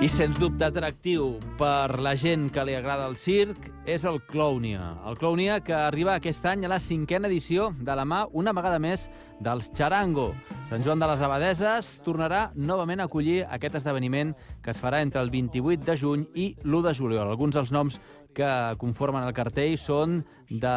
I sens dubte atractiu per la gent que li agrada el circ és el Clownia. El Clownia que arriba aquest any a la cinquena edició de la mà una vegada més dels Charango. Sant Joan de les Abadeses tornarà novament a acollir aquest esdeveniment que es farà entre el 28 de juny i l'1 de juliol. Alguns dels noms que conformen el cartell són de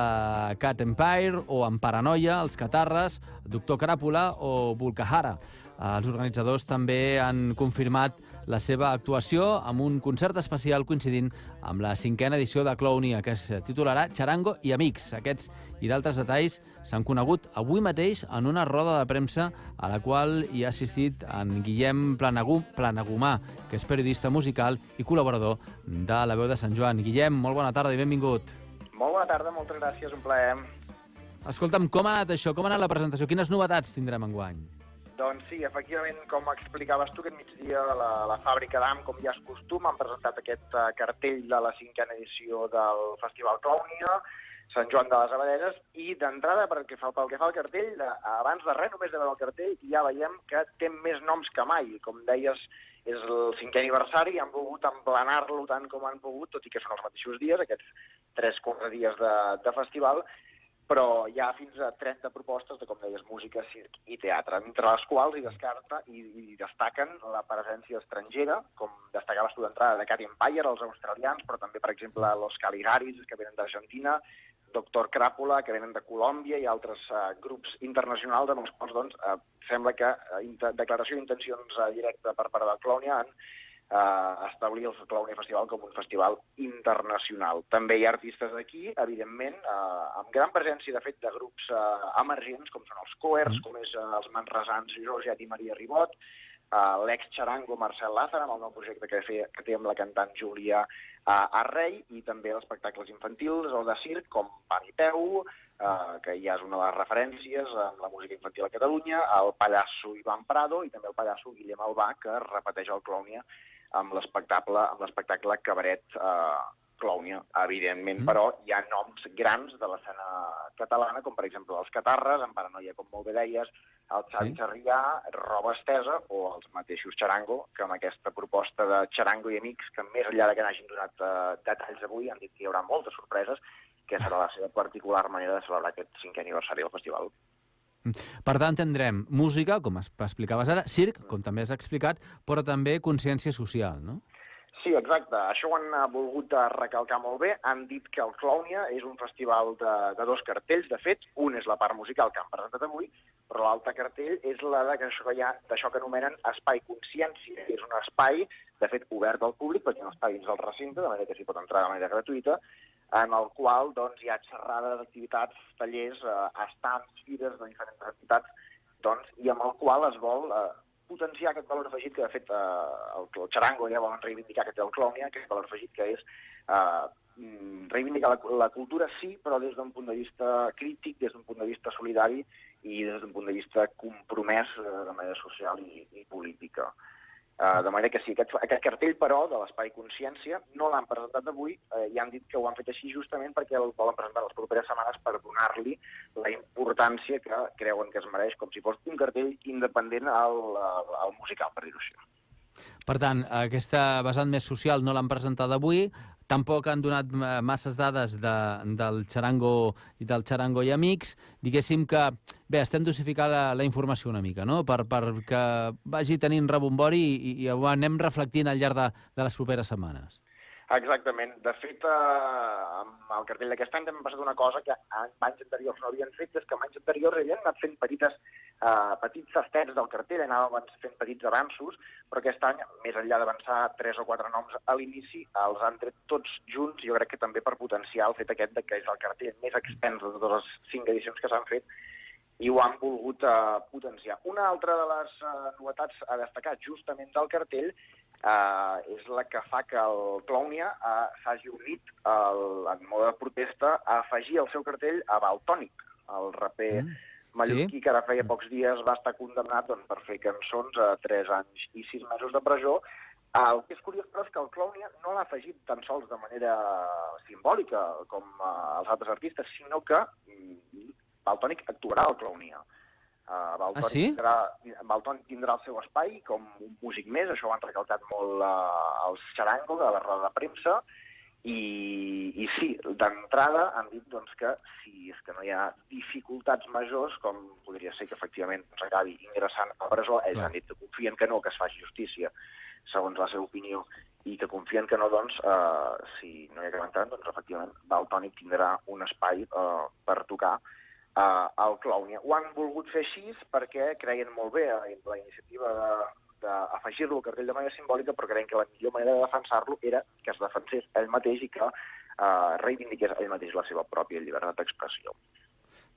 Cat Empire o en Paranoia, els Catarres, Doctor Cràpula o Volcahara. Els organitzadors també han confirmat la seva actuació amb un concert especial coincidint amb la cinquena edició de Clownia, que es titularà Charango i Amics. Aquests i d'altres detalls s'han conegut avui mateix en una roda de premsa a la qual hi ha assistit en Guillem Planagú, Planagumà, que és periodista musical i col·laborador de La Veu de Sant Joan. Guillem, molt bona tarda i benvingut. Molt bona tarda, moltes gràcies, un plaer. Escolta'm, com ha anat això? Com ha anat la presentació? Quines novetats tindrem enguany? Doncs sí, efectivament, com explicaves tu, aquest migdia la, la fàbrica d'AM, com ja és costum, han presentat aquest uh, cartell de la cinquena edició del Festival Clownia, Sant Joan de les Abadeses, i d'entrada, pel, fa, pel que fa al cartell, de, abans de res, només de veure el cartell, ja veiem que té més noms que mai. Com deies, és el cinquè aniversari, han volgut emplenar-lo tant com han pogut, tot i que són els mateixos dies, aquests 3-4 dies de, de festival, però hi ha fins a 30 propostes de, com deies, música, circ i teatre, entre les quals hi descarta i, i destaquen la presència estrangera, com destacava tu d'entrada de Cat Empire, els australians, però també, per exemple, los Caligaris, que venen d'Argentina, Doctor Cràpula, que venen de Colòmbia, i altres uh, grups internacionals amb els quals doncs, uh, sembla que uh, declaració d'intencions uh, directa per part de Clownia han uh, establir el Clownia Festival com un festival internacional. També hi ha artistes d'aquí, evidentment, uh, amb gran presència, de fet, de grups uh, emergents, com són els Coers, com és uh, els manresans Georgiat i Maria Ribot, uh, l'ex-xarango Marcel Lázaro, amb el nou projecte que, feia, que té amb la cantant Júlia uh, Arrei, i també els espectacles infantils o de circ, com Pan i Peu, uh, que ja és una de les referències en la música infantil a Catalunya, el pallasso Ivan Prado i també el pallasso Guillem Albà, que repeteix el Clownia amb l'espectacle amb l'espectacle Cabaret eh, Clownia, evidentment, mm. però hi ha noms grans de l'escena catalana, com per exemple els Catarres, en Paranoia, com molt bé deies, el Xavi sí. Sarrià, Roba Estesa o els mateixos Charango, que amb aquesta proposta de Charango i Amics, que més enllà de que n'hagin donat eh, detalls avui, han dit que hi haurà moltes sorpreses, que serà la seva particular manera de celebrar aquest cinquè aniversari del festival. Per tant, tindrem música, com explicaves ara, circ, com també has explicat, però també consciència social, no? Sí, exacte. Això ho han volgut recalcar molt bé. Han dit que el Clownia és un festival de, de dos cartells. De fet, un és la part musical que han presentat avui, però l'altre cartell és la d'això que, ha, que anomenen espai consciència. És un espai, de fet, obert al públic, perquè no està dins del recinte, de manera que s'hi pot entrar de manera gratuïta, en el qual doncs, hi ha xerrades, activitats, tallers, eh, estants, fires de diferents entitats, doncs, i amb el qual es vol eh, potenciar aquest valor afegit que, de fet, eh, el, el Charango ja volen reivindicar que té el Clònia, aquest valor afegit que és eh, mm, reivindicar la, la cultura sí, però des d'un punt de vista crític, des d'un punt de vista solidari i des d'un punt de vista compromès eh, de manera social i, i política. Uh, de manera que sí, aquest, aquest cartell, però, de l'Espai Consciència, no l'han presentat avui uh, i han dit que ho han fet així justament perquè el volen presentar les properes setmanes per donar-li la importància que creuen que es mereix, com si fos un cartell independent al, al, al musical, per dir-ho així. Per tant, aquesta vessant més social no l'han presentat avui, tampoc han donat masses dades de, del Charango i del Charango i Amics. Diguéssim que, bé, estem dosificant la, la informació una mica, no?, per, per que vagi tenint rebombori i, i ho anem reflectint al llarg de, de les properes setmanes. Exactament. De fet, eh, amb el cartell d'aquest any també ha passat una cosa que anys anteriors no havien fet, és que anys anteriors havien anat fent petites, eh, petits tastets del cartell, anaven fent petits avanços, però aquest any, més enllà d'avançar tres o quatre noms a l'inici, els han tret tots junts, jo crec que també per potenciar el fet aquest de que és el cartell més extens de totes les cinc edicions que s'han fet, i ho han volgut uh, potenciar. Una altra de les uh, novetats a destacar justament del cartell uh, és la que fa que el Clownia uh, s'hagi unit el, en mode de protesta a afegir al seu cartell a Baltònic, el raper mm. mallorquí sí? que ara feia pocs dies va estar condemnat doncs, per fer cançons a 3 anys i 6 mesos de presó. El que és curiós, però, és que el Clownia no l'ha afegit tan sols de manera simbòlica com els altres artistes, sinó que Baltònic actuarà al Clownia. Uh, Valtònic, Ah, sí? tindrà, Valtònic tindrà el seu espai com un músic més, això ho han recalcat molt uh, els xarango de la roda de premsa, i, i sí, d'entrada han dit doncs, que si és que no hi ha dificultats majors, com podria ser que efectivament s'acabi ingressant a presó, ells Clar. han dit que confien que no, que es faci justícia, segons la seva opinió, i que confien que no, doncs, eh, si no hi acaba entrant, doncs, efectivament, Valtònic tindrà un espai eh, per tocar eh, al Clownia. Ho han volgut fer així perquè creien molt bé eh, la iniciativa de, d'afegir-lo al cartell de manera simbòlica, però creiem que la millor manera de defensar-lo era que es defensés ell mateix i que eh, reivindiqués ell mateix la seva pròpia llibertat d'expressió.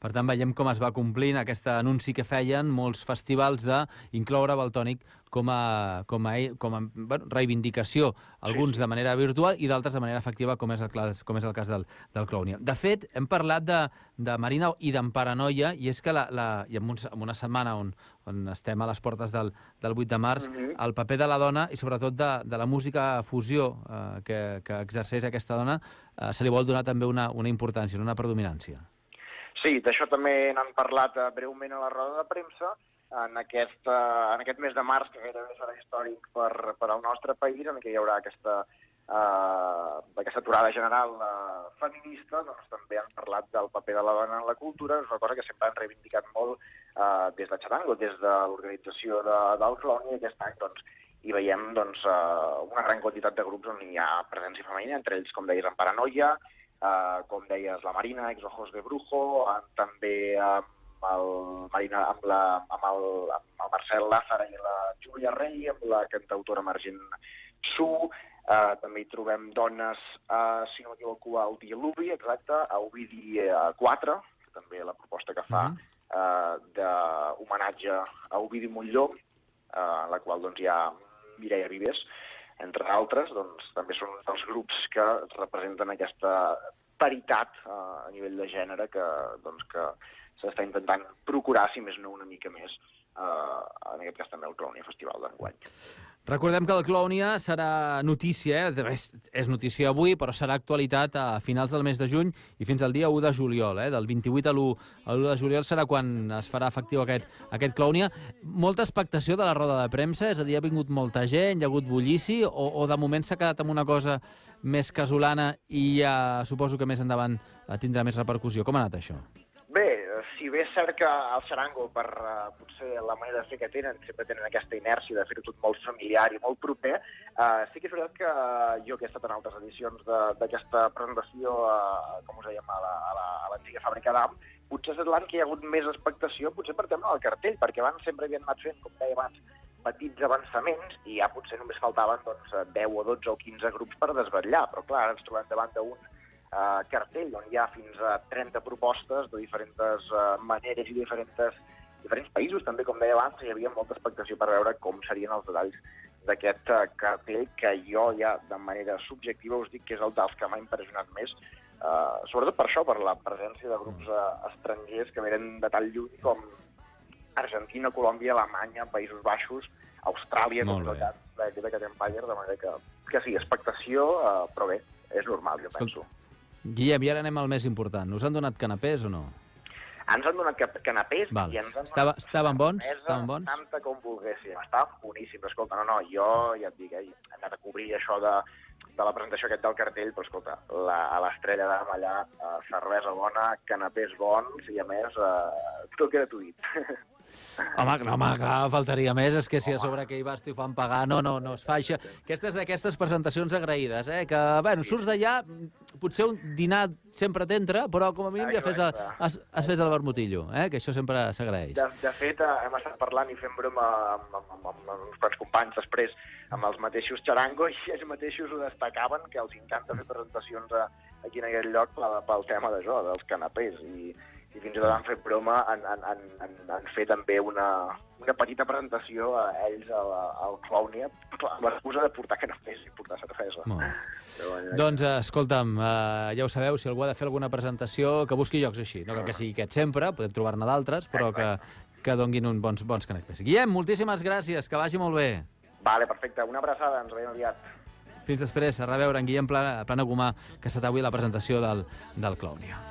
Per tant, veiem com es va complint aquest anunci que feien molts festivals d'incloure Baltònic com a, com a, com a bueno, reivindicació, alguns de manera virtual i d'altres de manera efectiva, com és el, com és el cas del, del Clownia. De fet, hem parlat de, de Marina i d'en Paranoia, i és que la, la, i en, un, en una setmana on, on estem a les portes del, del 8 de març, Mhm. el paper de la dona i sobretot de, de la música fusió eh, que, que exerceix aquesta dona, eh, se li vol donar també una, una importància, una predominància. Sí, d'això també n'han parlat eh, breument a la roda de premsa. En aquest, eh, en aquest mes de març, que gairebé serà històric per, per al nostre país, en què hi haurà aquesta, eh, aquesta aturada general eh, feminista, doncs també han parlat del paper de la dona en la cultura, és una cosa que sempre han reivindicat molt eh, des de Charango, des de l'organització de, del Clon, i aquest any doncs, hi veiem doncs, eh, una gran quantitat de grups on hi ha presència femenina, entre ells, com deies, en Paranoia, eh, com deies, la Marina, ex Ojos de Brujo, eh, també amb el, Marina, amb, la, amb, el, amb el Marcel Lázara i la Júlia Rey, amb la cantautora emergent Su, eh, també hi trobem dones, eh, si no m'equivoco, al Diluvi, exacte, a Ovidi eh, 4, que també la proposta que fa Mhm. eh, d'homenatge a Ovidi Montlló, eh, en la qual doncs, hi ha Mireia Vives, entre altres, doncs, també són els grups que representen aquesta paritat eh, a nivell de gènere que, doncs, que s'està intentant procurar, si més no una mica més, eh, en aquest cas també el Clownia Festival d'enguany. Recordem que el Clownia serà notícia, eh? és, és notícia avui, però serà actualitat a finals del mes de juny i fins al dia 1 de juliol. Eh? Del 28 a l'1 a l'1 de juliol serà quan es farà efectiu aquest, aquest Clownia. Molta expectació de la roda de premsa, és a dir, ha vingut molta gent, hi ha hagut bullici, o, o de moment s'ha quedat amb una cosa més casolana i ja suposo que més endavant tindrà més repercussió. Com ha anat això? Eh, si bé és cert que el Xarango, per uh, potser la manera de fer que tenen, sempre tenen aquesta inèrcia de fer-ho tot molt familiar i molt proper, uh, sí que és veritat que uh, jo que he estat en altres edicions d'aquesta presentació, uh, com us dèiem, a la- a la- a l'antiga fàbrica d'AM, potser és l'any que hi ha hagut més expectació, potser per tema del cartell, perquè abans sempre havien anat fent, com deia abans, petits avançaments i ja potser només faltaven doncs, eh, 10 o 12 o 15 grups per desvetllar, però clar, ens trobem davant d'un eh, cartell on hi ha fins a 30 propostes de diferents eh, maneres i diferents, diferents països. També, com deia abans, hi havia molta expectació per veure com serien els detalls d'aquest eh, cartell que jo ja de manera subjectiva us dic que és el dels que m'ha impressionat més, eh, sobretot per això, per la presència de grups eh, estrangers que venen de tan lluny com Argentina, Colòmbia, Alemanya, Països Baixos, Austràlia, com és el bé. cas Cat Empire, de manera que, que sí, expectació, eh, però bé, és normal, jo Escolta, penso. Guillem, i ara anem al més important. Us han donat canapés o no? Ens han donat canapés Val. i ens han Estava- donat estaven bons? mesa Estaven bons? Tanta com volguéssim. Estaven boníssims. Escolta, no, no, jo ja et dic, eh, he anat a cobrir això de, de la presentació aquest del cartell, però escolta, la, a l'estrella d'Am allà, eh, cervesa bona, canapés bons i a més eh, tot gratuït. Home, no, home, clar, faltaria més. És que si a sobre que hi vas t'hi fan pagar, no, no, no es fa això. Aquestes d'aquestes presentacions agraïdes, eh? Que, bueno, surts d'allà, potser un dinar sempre t'entra, però com a mínim ja fes el, has, has fes el vermutillo, eh? Que això sempre s'agraeix. De, de fet, eh, hem estat parlant i fent broma amb, amb, amb, amb, uns quants companys després amb els mateixos Charango i ells mateixos ho destacaven que els encanta fer presentacions a, aquí en aquell lloc pel, pel tema d'això, dels canapés i, i fins i tot han fet broma, han, han, han, han, han fet també una, una petita presentació a ells al, al Clownia amb l'excusa de portar canapés i portar cervesa. Bueno, Doncs, eh, escolta'm, eh, ja ho sabeu, si algú ha de fer alguna presentació, que busqui llocs així. No cal que sigui aquest sempre, podem trobar-ne d'altres, però que, que donguin uns bons, bons canapés. Guillem, moltíssimes gràcies, que vagi molt bé. Vale, perfecte. Una abraçada, ens veiem aviat. Fins després, a reveure en Guillem Plana, Plana Gomà, que ha estat avui a la presentació del, del Clownia.